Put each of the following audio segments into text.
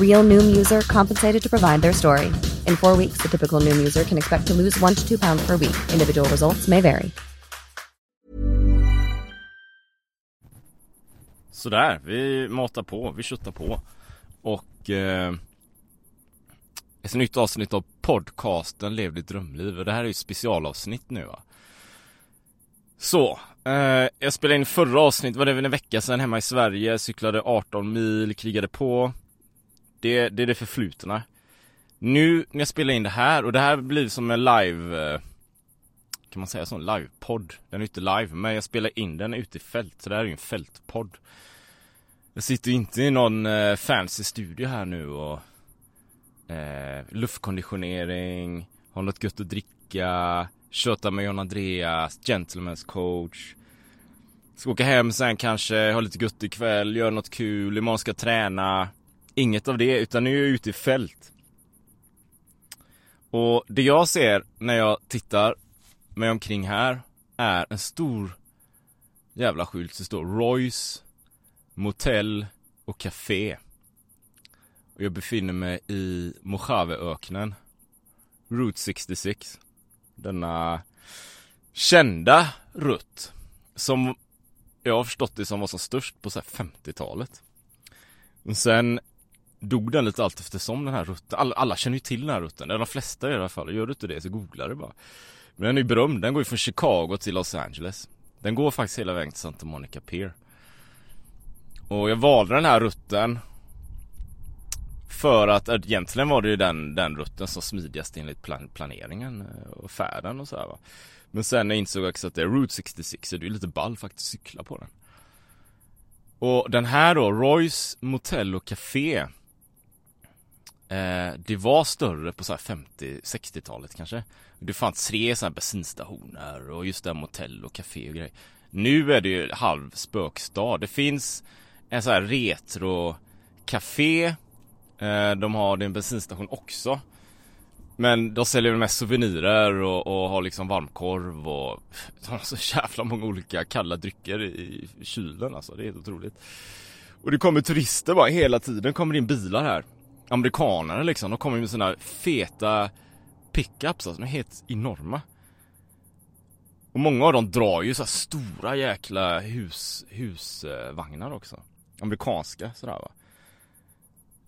Real Noom user compensated to provide their story. In four weeks, the typical Noom user can expect to lose one to two pounds per week. Individual results may vary. Sådär, vi matar på, vi köttar på. Och eh, ett nytt avsnitt av podcasten Lev ditt drömliv. Och det här är ju specialavsnitt nu va. Så, eh, jag spelade in förra avsnittet, var det väl en vecka sedan hemma i Sverige, cyklade 18 mil, krigade på. Det, det är det förflutna. Nu när jag spelar in det här, och det här blir som en live eh, Kan man säga så, livepodd. Den är inte live, men jag spelar in den ute i fält, så det här är ju en fältpodd. Jag sitter inte i någon eh, fancy studio här nu och eh, Luftkonditionering, har något gött att dricka Köta med John Andreas, gentleman's coach. Ska åka hem sen kanske, ha lite gött ikväll, göra något kul, imorgon ska jag träna. Inget av det, utan nu är jag ute i fält och det jag ser när jag tittar mig omkring här är en stor jävla skylt som står Royce Motell och Café. Och jag befinner mig i Mojaveöknen Route 66 Denna kända rutt Som jag har förstått det som var som störst på 50-talet. Och sen dog den lite allt eftersom den här rutten. Alla, alla känner ju till den här rutten, eller de flesta i alla fall. Gör du inte det så googla det bara. Men den är ju berömd, den går ju från Chicago till Los Angeles. Den går faktiskt hela vägen till Santa Monica Pier. Och jag valde den här rutten för att egentligen var det ju den, den rutten som smidigast enligt plan, planeringen eh, och färden och så här, va. Men sen jag insåg jag också att det är Route 66 så det är ju lite ball faktiskt att cykla på den. Och den här då, Roys Motel och Café Eh, det var större på så 50-60-talet kanske. Det fanns tre så här bensinstationer och just där motell och café och grejer. Nu är det ju halv spökstad. Det finns en så här retro café. Eh, de har en bensinstation också. Men de säljer mest souvenirer och, och har liksom varmkorv och de har så jävla många olika kalla drycker i kylen alltså. Det är helt otroligt. Och det kommer turister bara hela tiden, kommer in bilar här amerikanerna liksom. De kommer med sina feta pickups, alltså de är helt enorma. Och många av dem drar ju så stora jäkla hus, husvagnar också. Amerikanska sådär va.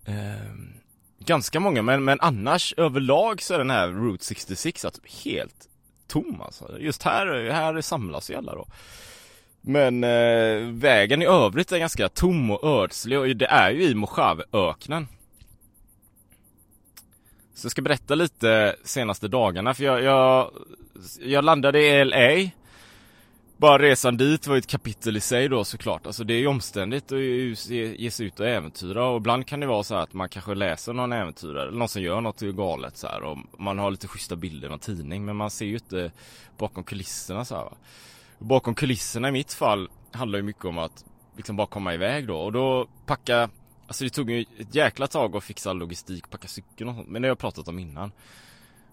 Ehm, ganska många men, men annars överlag så är den här Route 66 alltså helt tom alltså. Just här, här samlas ju alla då. Men eh, vägen i övrigt är ganska tom och ödslig och det är ju i Mojaveöknen. Så jag ska berätta lite senaste dagarna för jag, jag, jag landade i LA bara resan dit var ett kapitel i sig då såklart. Alltså det är ju omständigt att ge sig ut och äventyra och ibland kan det vara så att man kanske läser någon äventyrare eller någon som gör något galet så här och man har lite schyssta bilder i någon tidning men man ser ju inte bakom kulisserna så här. Bakom kulisserna i mitt fall handlar ju mycket om att liksom bara komma iväg då och då packa Alltså det tog ju ett jäkla tag att fixa logistik, packa cykeln och sånt, men det har jag pratat om innan.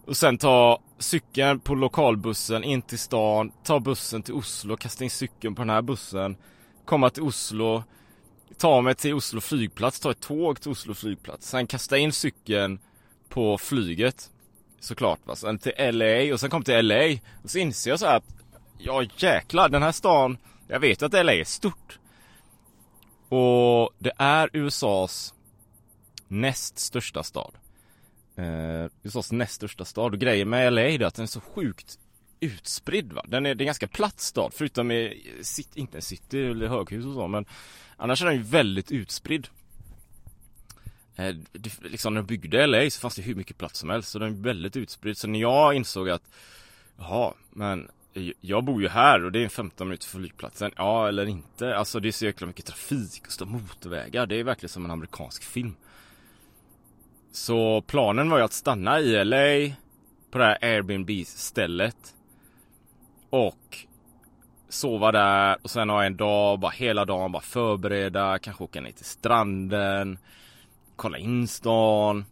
Och sen ta cykeln på lokalbussen in till stan, ta bussen till Oslo, kasta in cykeln på den här bussen, komma till Oslo, ta mig till Oslo flygplats, ta ett tåg till Oslo flygplats, sen kasta in cykeln på flyget Såklart va, sen till LA och sen kom till LA och så inser jag så att Ja jäklar, den här stan Jag vet att LA är stort och det är USAs näst största stad. Eh, USAs näst största stad. Och grejen med LA är att den är så sjukt utspridd va. Den är, det är en ganska platt stad förutom i, city, inte city eller höghus och så men Annars är den ju väldigt utspridd. Eh, det, Liksom när de byggde LA så fanns det hur mycket plats som helst så den är väldigt utspridd. Så när jag insåg att Jaha men jag bor ju här och det är 15 minuter från flygplatsen. Ja eller inte. Alltså det är så jäkla mycket trafik och stora motorvägar. Det är verkligen som en amerikansk film. Så planen var ju att stanna i LA på det här Airbnb-stället. Och sova där och sen ha en dag, bara hela dagen, bara förbereda, kanske åka ner till stranden, kolla in stan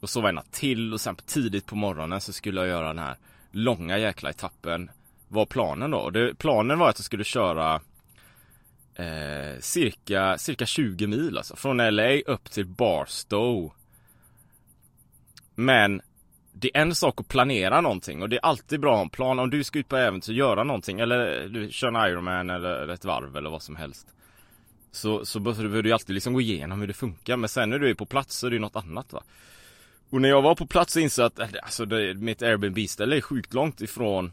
och sova en natt till och sen tidigt på morgonen så skulle jag göra den här långa jäkla etappen. Var planen då? Det, planen var att jag skulle köra eh, cirka, cirka 20 mil alltså. Från LA upp till Barstow. Men det är en sak att planera någonting och det är alltid bra att ha en plan. Om du ska ut på äventyr, göra någonting eller du kör en Ironman eller ett varv eller vad som helst. Så, så behöver du alltid liksom gå igenom hur det funkar. Men sen när du är på plats så är det något annat va. Och när jag var på plats så insåg jag att eh, alltså det, mitt Airbnb-ställe är sjukt långt ifrån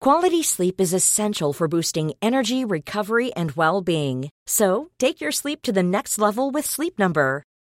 Quality sleep is essential for boosting energy, recovery, and well being. So, take your sleep to the next level with Sleep Number.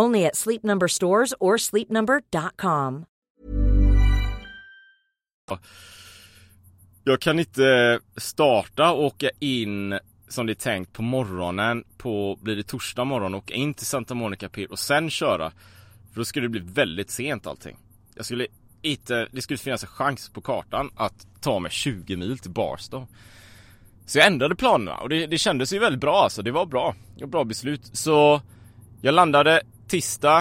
Only at Sleep Number stores or sleepnumber.com. Jag kan inte starta och åka in som det är tänkt på morgonen på, blir det torsdag morgon, åka in till Santa Monica Pier och sen köra. För då skulle det bli väldigt sent allting. Jag skulle inte, det skulle finnas en chans på kartan att ta mig 20 mil till Barstow. Så jag ändrade planerna och det, det kändes ju väldigt bra alltså. Det var bra. Det var bra beslut. Så jag landade tisdag.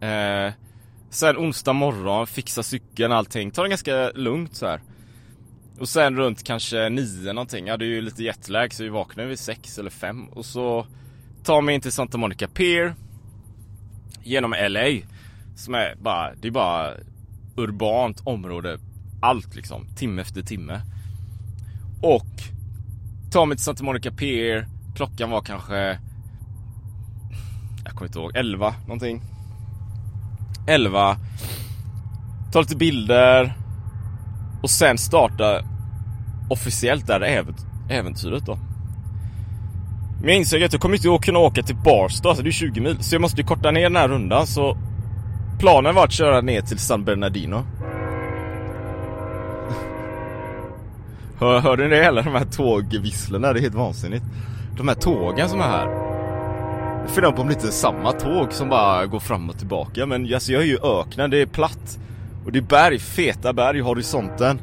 Eh, sen onsdag morgon, fixa cykeln allting. Ta det ganska lugnt så här. Och sen runt kanske nio någonting. Jag hade ju lite jetlag så vi vaknade vid sex eller fem. Och så tar mig in till Santa Monica Pier. Genom LA. Som är bara, det är bara urbant område. Allt liksom, timme efter timme. Och tar mig till Santa Monica Pier. Klockan var kanske jag kommer inte ihåg, 11 någonting. 11. Ta lite bilder. Och sen starta officiellt det här äventyret då. Men jag insåg att jag kommer inte kunna åka till Barstow, alltså det är 20 mil. Så jag måste ju korta ner den här rundan så Planen var att köra ner till San Bernardino. Hör, hörde ni det eller? De här tågvisslorna, det är helt vansinnigt. De här tågen som är här. Jag funderar på om det inte är samma tåg som bara går fram och tillbaka men alltså jag är ju öknen, det är platt. Och det är berg, feta berg i horisonten.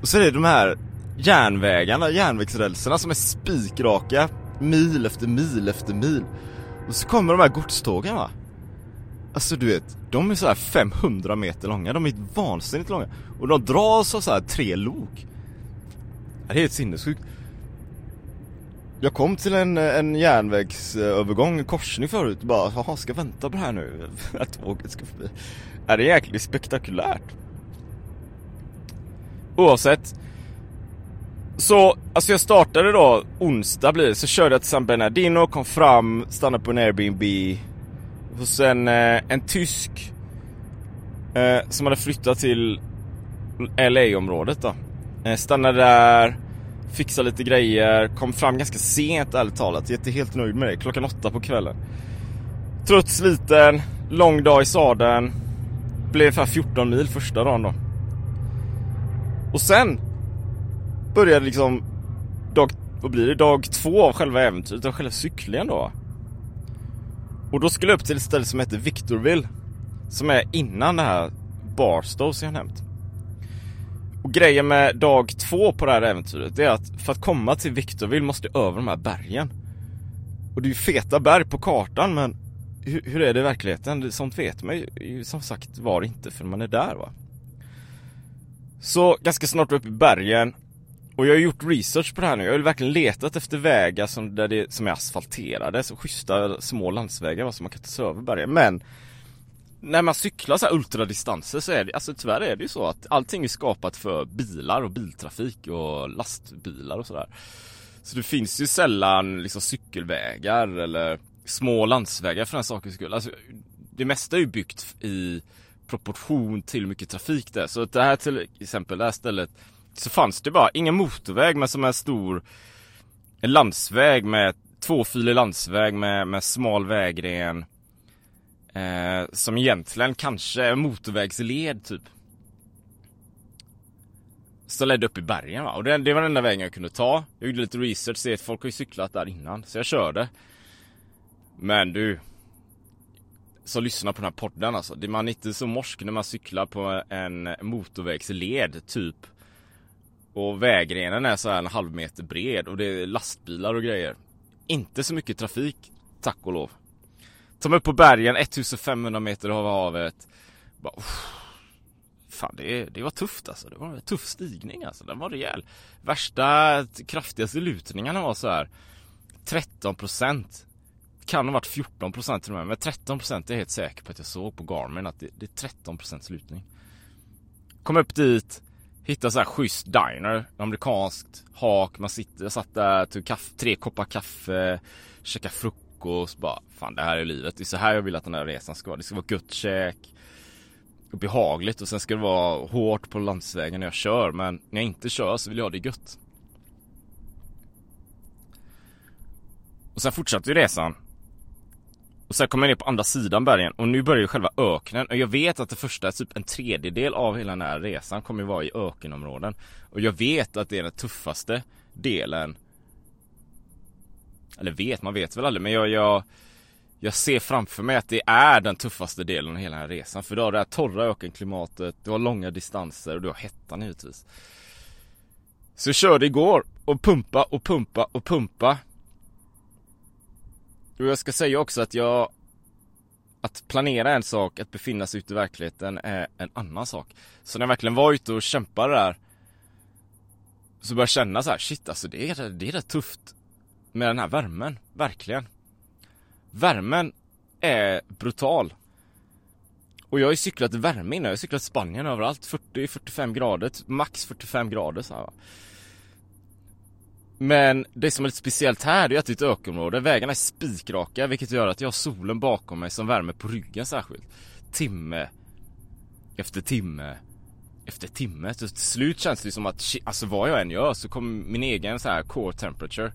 Och så är det de här järnvägarna, järnvägsrälserna som är spikraka mil efter mil efter mil. Och så kommer de här godstågen va. Alltså du vet, de är så här 500 meter långa, de är vansinnigt långa. Och de dras av så här tre lok. Det är helt sinnessjukt. Jag kom till en, en järnvägsövergång, en korsning förut och bara, jaha, ska jag vänta på det här nu? Att tåget ska förbi. Är det jäkligt spektakulärt. Oavsett. Så, alltså jag startade då, onsdag blir det, så körde jag till San Bernardino, kom fram, stannade på en Airbnb. Och sen eh, en tysk eh, som hade flyttat till LA-området då. Eh, stannade där, fixade lite grejer, kom fram ganska sent ärligt talat. Jag är inte helt nöjd med det. Klockan åtta på kvällen. Trött, sliten, lång dag i sadeln. Blev ungefär 14 mil första dagen då. Och sen började liksom dag, vad blir det? Dag två av själva äventyret, av själva cyklingen då. Och då skulle jag upp till ett ställe som heter Victorville. Som är innan det här Barstow som jag nämnt. Och grejen med dag två på det här äventyret det är att för att komma till Victorville måste jag över de här bergen. Och det är ju feta berg på kartan men hur, hur är det i verkligheten? Sånt vet man ju som sagt var inte för man är där va. Så ganska snart upp i bergen och jag har gjort research på det här nu. Jag har verkligen letat efter vägar som, där det, som är asfalterade, så schyssta små landsvägar va, som man kan ta sig över bergen. Men när man cyklar så här ultradistanser så är det, alltså tyvärr är det ju så att allting är skapat för bilar och biltrafik och lastbilar och sådär. Så det finns ju sällan liksom cykelvägar eller små landsvägar för den sakens skull. Alltså, det mesta är ju byggt i proportion till hur mycket trafik det är. Så det här till exempel, det här stället så fanns det bara ingen motorväg men som en stor en landsväg med tvåfilig landsväg med, med smal vägren Eh, som egentligen kanske är motorvägsled typ. Så ledde upp i bergen va. Och det, det var den enda vägen jag kunde ta. Jag gjorde lite research, se att folk har ju cyklat där innan. Så jag körde. Men du. Så lyssna på den här podden alltså. Man är inte så morsk när man cyklar på en motorvägsled typ. Och vägrenen är så här en halv meter bred och det är lastbilar och grejer. Inte så mycket trafik, tack och lov. Som upp på bergen, 1500 meter över havet. Bara, Fan det, det var tufft alltså. Det var en tuff stigning alltså. Den var rejäl. Värsta, kraftigaste lutningarna var så här 13 procent. Kan ha varit 14 procent till och med. Men 13 procent är jag helt säker på att jag såg på Garmin att det, det är 13 procents lutning. Kom upp dit. Hittade så här schysst diner. Amerikanskt hak. Man sitter, jag satt där, tog kaffe, tre koppar kaffe. Käkade frukost frukost, bara fan det här är livet. Det är så här jag vill att den här resan ska vara. Det ska vara gött käk och behagligt och sen ska det vara hårt på landsvägen när jag kör men när jag inte kör så vill jag ha det gött. Och sen fortsatte ju resan. Och sen kom jag ner på andra sidan bergen och nu börjar ju själva öknen och jag vet att det första, typ en tredjedel av hela den här resan kommer ju vara i ökenområden. Och jag vet att det är den tuffaste delen eller vet, man vet väl aldrig men jag, jag jag ser framför mig att det är den tuffaste delen av hela den här resan. För du har det här torra ökenklimatet, du har långa distanser och du har hettan givetvis. Så jag körde igår och pumpa och pumpa och pumpa. Och jag ska säga också att jag Att planera en sak, att befinna sig ute i verkligheten är en annan sak. Så när jag verkligen var ute och kämpade där Så började jag känna så här, shit alltså det är, det är rätt tufft med den här värmen, verkligen. Värmen är brutal. Och jag har ju cyklat värme innan, jag har cyklat i Spanien överallt, 40-45 grader, typ max 45 grader så här. Men det som är lite speciellt här, det är att det är ett ökenområde, vägarna är spikraka vilket gör att jag har solen bakom mig som värmer på ryggen särskilt. Timme efter timme efter timme. Så till slut känns det som att, alltså vad jag än gör så kommer min egen så här core temperature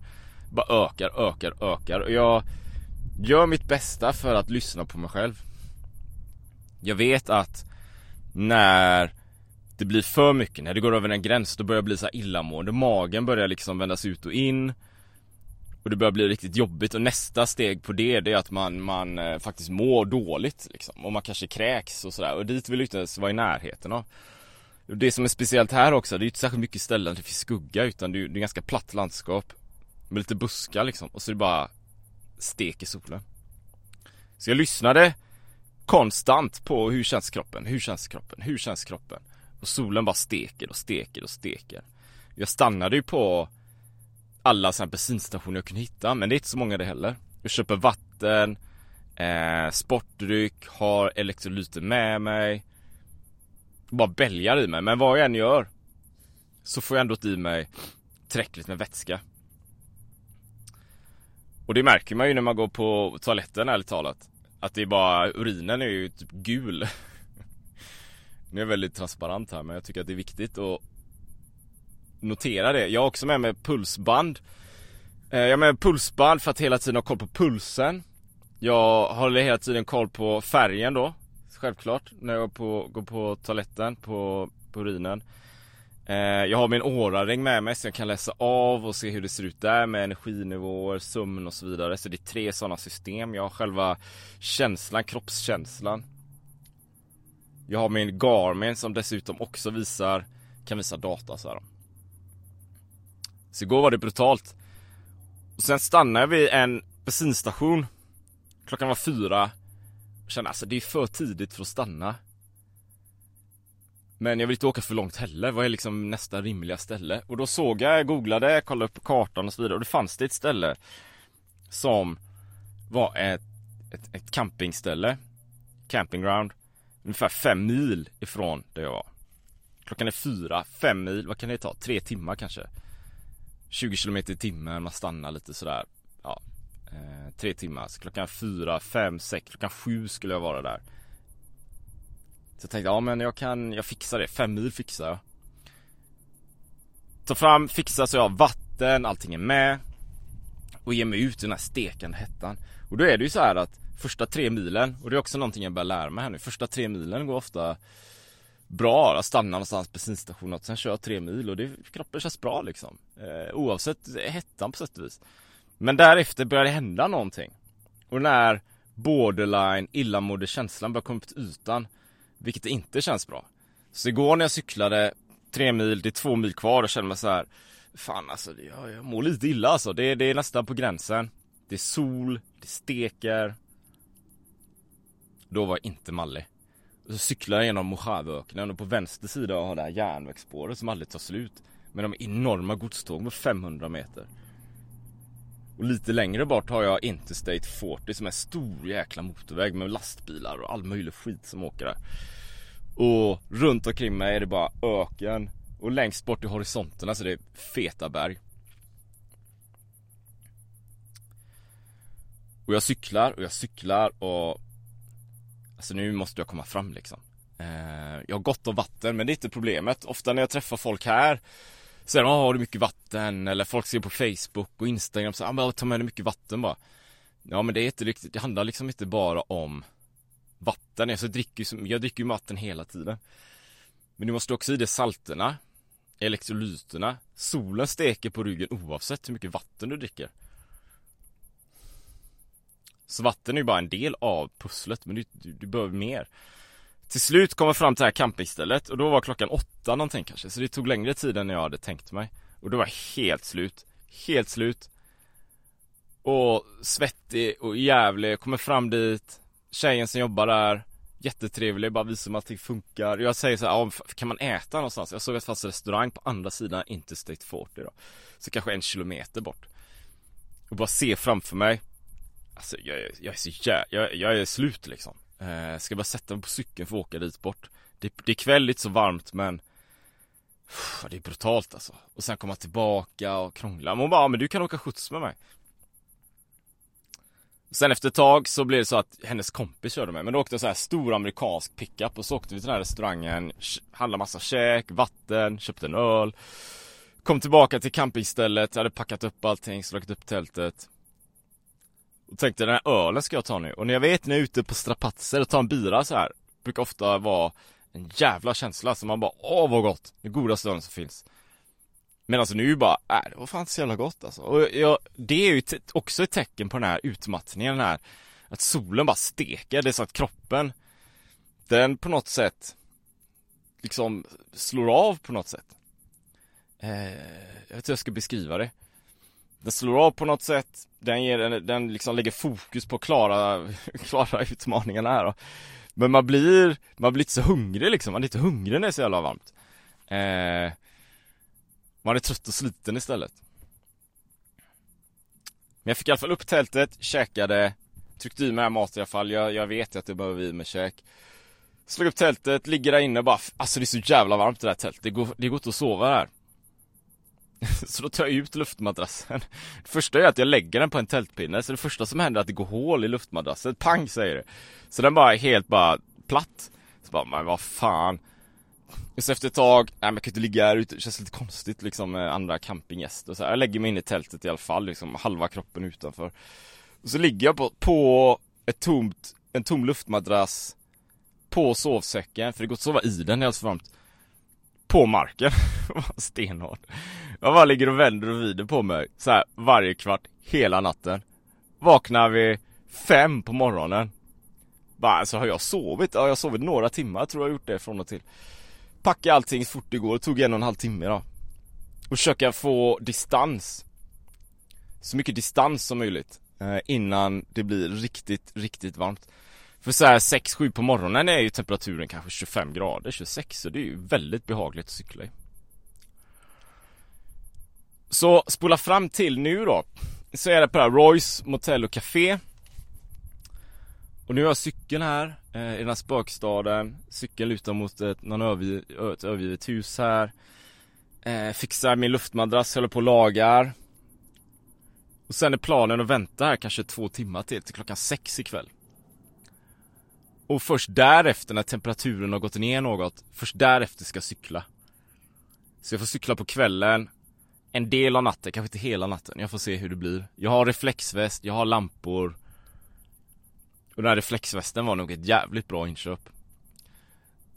bara ökar, ökar, ökar och jag gör mitt bästa för att lyssna på mig själv. Jag vet att när det blir för mycket, när det går över en gräns, då börjar jag bli så här illamående. Magen börjar liksom vändas ut och in. Och det börjar bli riktigt jobbigt och nästa steg på det, det är att man, man eh, faktiskt mår dåligt liksom. Och man kanske kräks och sådär. Och dit vill jag inte ens vara i närheten av. Det som är speciellt här också, det är ju inte särskilt mycket ställen där det finns skugga utan det är, det är ganska platt landskap. Med lite buskar liksom och så är det bara stek i solen. Så jag lyssnade konstant på hur känns kroppen, hur känns kroppen, hur känns kroppen? Och solen bara steker och steker och steker. Jag stannade ju på alla sådana bensinstationer jag kunde hitta men det är inte så många det heller. Jag köper vatten, eh, sportdryck, har elektrolyter med mig. Bara bälgar i mig men vad jag än gör så får jag ändå i mig tillräckligt med vätska. Och det märker man ju när man går på toaletten ärligt talat. Att det är bara, urinen är ju typ gul. Nu är jag väldigt transparent här men jag tycker att det är viktigt att notera det. Jag har också med mig pulsband. Eh, jag har med mig pulsband för att hela tiden ha koll på pulsen. Jag håller hela tiden koll på färgen då. Självklart när jag går på, går på toaletten, på, på urinen. Eh, jag har min åraring med mig så jag kan läsa av och se hur det ser ut där med energinivåer, sömn och så vidare. Så det är tre sådana system. Jag har själva känslan, kroppskänslan. Jag har min Garmin som dessutom också visar, kan visa data så här. Så igår var det brutalt. Och sen stannade jag vid en bensinstation. Klockan var fyra. Jag kände alltså det är för tidigt för att stanna. Men jag vill inte åka för långt heller. Vad är liksom nästa rimliga ställe? Och då såg jag, googlade, kollade upp kartan och så vidare och det fanns det ett ställe som var ett, ett, ett campingställe. Campingground. Ungefär fem mil ifrån där jag var. Klockan är fyra, fem mil, vad kan det ta? Tre timmar kanske? 20 km i timmen, man stannar lite sådär. Ja, eh, tre timmar. Så klockan fyra, fem, sex, klockan sju skulle jag vara där. Så jag tänkte, ja men jag kan, jag fixar det. Fem mil fixar jag. Ta fram, fixa så jag har vatten, allting är med. Och ger mig ut i den här stekande hettan. Och då är det ju så här att första tre milen, och det är också någonting jag börjar lära mig här nu. Första tre milen går ofta bra. Jag stannar någonstans bensinstationen och sen kör jag tre mil och det, kroppen känns bra liksom. Eh, oavsett hettan på sätt och vis. Men därefter börjar det hända någonting. Och när borderline illamående känslan börjar komma ut ytan vilket inte känns bra. Så igår när jag cyklade tre mil, det är två mil kvar och kände mig så här. Fan alltså, jag, jag mår lite illa alltså. Det, det är nästan på gränsen. Det är sol, det steker. Då var jag inte mallig. Och så cyklar jag genom Mojaveöknen och på vänster sida har det här järnvägsspåret som aldrig tar slut. Med de enorma godståg på 500 meter. Och lite längre bort har jag Interstate 40 som är en stor jäkla motorväg med lastbilar och all möjlig skit som åker där. Och runt omkring mig är det bara öken. Och längst bort i horisonten, alltså det är feta berg. Och jag cyklar och jag cyklar och Alltså nu måste jag komma fram liksom. Eh, jag har gott om vatten men det är inte problemet. Ofta när jag träffar folk här Säger de, ah, har du mycket vatten? Eller folk ser på Facebook och Instagram så, ah, ja ta med dig mycket vatten bara Ja men det är inte riktigt, det handlar liksom inte bara om vatten. Alltså, jag, dricker, jag dricker ju vatten hela tiden. Men du måste också i det salterna, elektrolyterna. Solen steker på ryggen oavsett hur mycket vatten du dricker. Så vatten är ju bara en del av pusslet, men du, du, du behöver mer. Till slut kom jag fram till det här campingstället och då var klockan åtta någonting kanske, så det tog längre tid än jag hade tänkt mig. Och då var jag helt slut. Helt slut. Och svettig och jävlig, jag kommer fram dit, tjejen som jobbar där, jättetrevlig, bara visar mig att allting funkar. Jag säger så här, ja, kan man äta någonstans? Jag såg att det fanns restaurang på andra sidan Interstate 40 då. Så kanske en kilometer bort. Och bara se framför mig Alltså jag, jag är så jä... jag, jag är slut liksom. Eh, ska bara sätta mig på cykeln för att åka dit bort. Det, det är kväll, lite så varmt men pff, Det är brutalt alltså. Och sen komma tillbaka och krångla. Men hon bara, ja men du kan åka skjuts med mig. Sen efter ett tag så blev det så att hennes kompis körde mig. Men då åkte jag så här stor amerikansk pickup och så åkte vi till den här restaurangen, handlade massa käk, vatten, köpte en öl. Kom tillbaka till campingstället, jag hade packat upp allting, slagit upp tältet. Och tänkte den här ölen ska jag ta nu. Och när jag vet när jag är ute på strapatser och tar en bira så här Brukar ofta vara en jävla känsla som man bara Åh vad gott! Det godaste ölen som finns. Men alltså nu bara, äh, det var fan så jävla gott alltså. Och jag, det är ju också ett tecken på den här utmattningen, den här Att solen bara steker, det är så att kroppen Den på något sätt Liksom slår av på något sätt eh, Jag vet inte hur jag ska beskriva det den slår av på något sätt den ger, den liksom lägger fokus på att klara, klara utmaningarna här då. Men man blir, man blir inte så hungrig liksom, man är inte hungrig när det är så jävla varmt eh, Man är trött och sliten istället. Men jag fick i alla fall upp tältet, käkade, tryckte i mig mat i alla fall. Jag, jag vet att jag behöver i mig käk. Slog upp tältet, ligger där inne bara, alltså det är så jävla varmt det där tältet. Det går, det går inte att sova där. Så då tar jag ut luftmadrassen. Det första är att jag lägger den på en tältpinne, så det första som händer är att det går hål i luftmadrassen. Pang säger det. Så den bara är helt bara platt. Så bara, men vad fan. Så efter ett tag, nej men jag kan inte ligga här ute, det känns lite konstigt liksom med andra campinggäster så här. Jag lägger mig in i tältet i alla fall, liksom halva kroppen utanför. Och så ligger jag på, på ett tomt, en tom luftmadrass på sovsäcken, för det går att sova i den, det är alldeles för varmt. På marken, stenhårt. Jag bara ligger och vänder och vrider på mig så här varje kvart, hela natten. Vaknar vi fem på morgonen. Bara, alltså har jag sovit? Ja, jag har sovit några timmar, tror jag har gjort det från och till. Packa allting så fort det går, det tog en och en halv timme då. Och försöka få distans. Så mycket distans som möjligt. Eh, innan det blir riktigt, riktigt varmt. För så här 6-7 på morgonen är ju temperaturen kanske 25 grader, 26 så det är ju väldigt behagligt att cykla i. Så spola fram till nu då. Så är det på det här Royce Motel och Café. Och nu har jag cykeln här eh, i den här spökstaden. Cykeln lutar mot ett, någon övergiv, ett övergivet hus här. Eh, fixar min luftmadrass, håller på och lagar. Och sen är planen att vänta här kanske två timmar till, till klockan sex ikväll. Och först därefter när temperaturen har gått ner något, först därefter ska jag cykla. Så jag får cykla på kvällen, en del av natten, kanske inte hela natten. Jag får se hur det blir. Jag har reflexväst, jag har lampor. Och den här reflexvästen var nog ett jävligt bra inköp.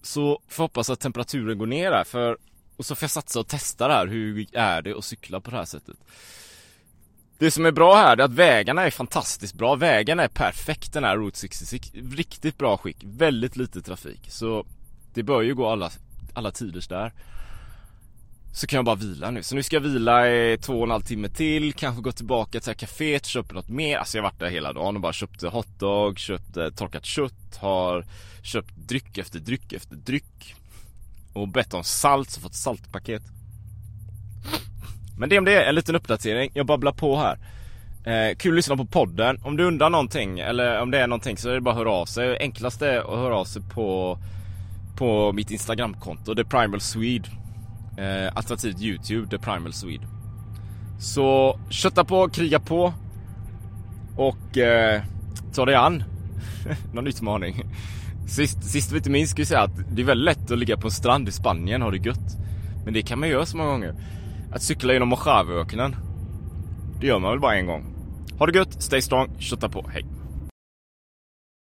Så får hoppas att temperaturen går ner där, för och så får jag satsa och testa det här, hur är det att cykla på det här sättet? Det som är bra här är att vägarna är fantastiskt bra, vägarna är perfekt den här Route 66, riktigt bra skick, väldigt lite trafik. Så det bör ju gå alla, alla tiders där. Så kan jag bara vila nu, så nu ska jag vila i två och en halv timme till, kanske gå tillbaka till kaféet, köpa något mer, alltså jag har varit där hela dagen och bara köpte hotdog, köpte eh, torkat kött, har köpt dryck efter dryck efter dryck. Och bett om salt, så fått saltpaket. Men det om det är en liten uppdatering, jag babblar på här. Eh, kul att lyssna på podden. Om du undrar någonting eller om det är någonting så är det bara att höra av sig. Enklast är att höra av sig på, på mitt Instagramkonto, The Primal Swede. Eh, alternativt Youtube, The Primal Swede. Så kötta på, kriga på. Och eh, ta dig an. Någon utmaning. Sist, sist vi inte minst ska jag säga att det är väldigt lätt att ligga på en strand i Spanien och ha det gött. Men det kan man göra så många gånger. Att cykla genom Mojaveöknen. Det gör man väl bara en gång. Ha det gött, stay strong, kötta på, hej!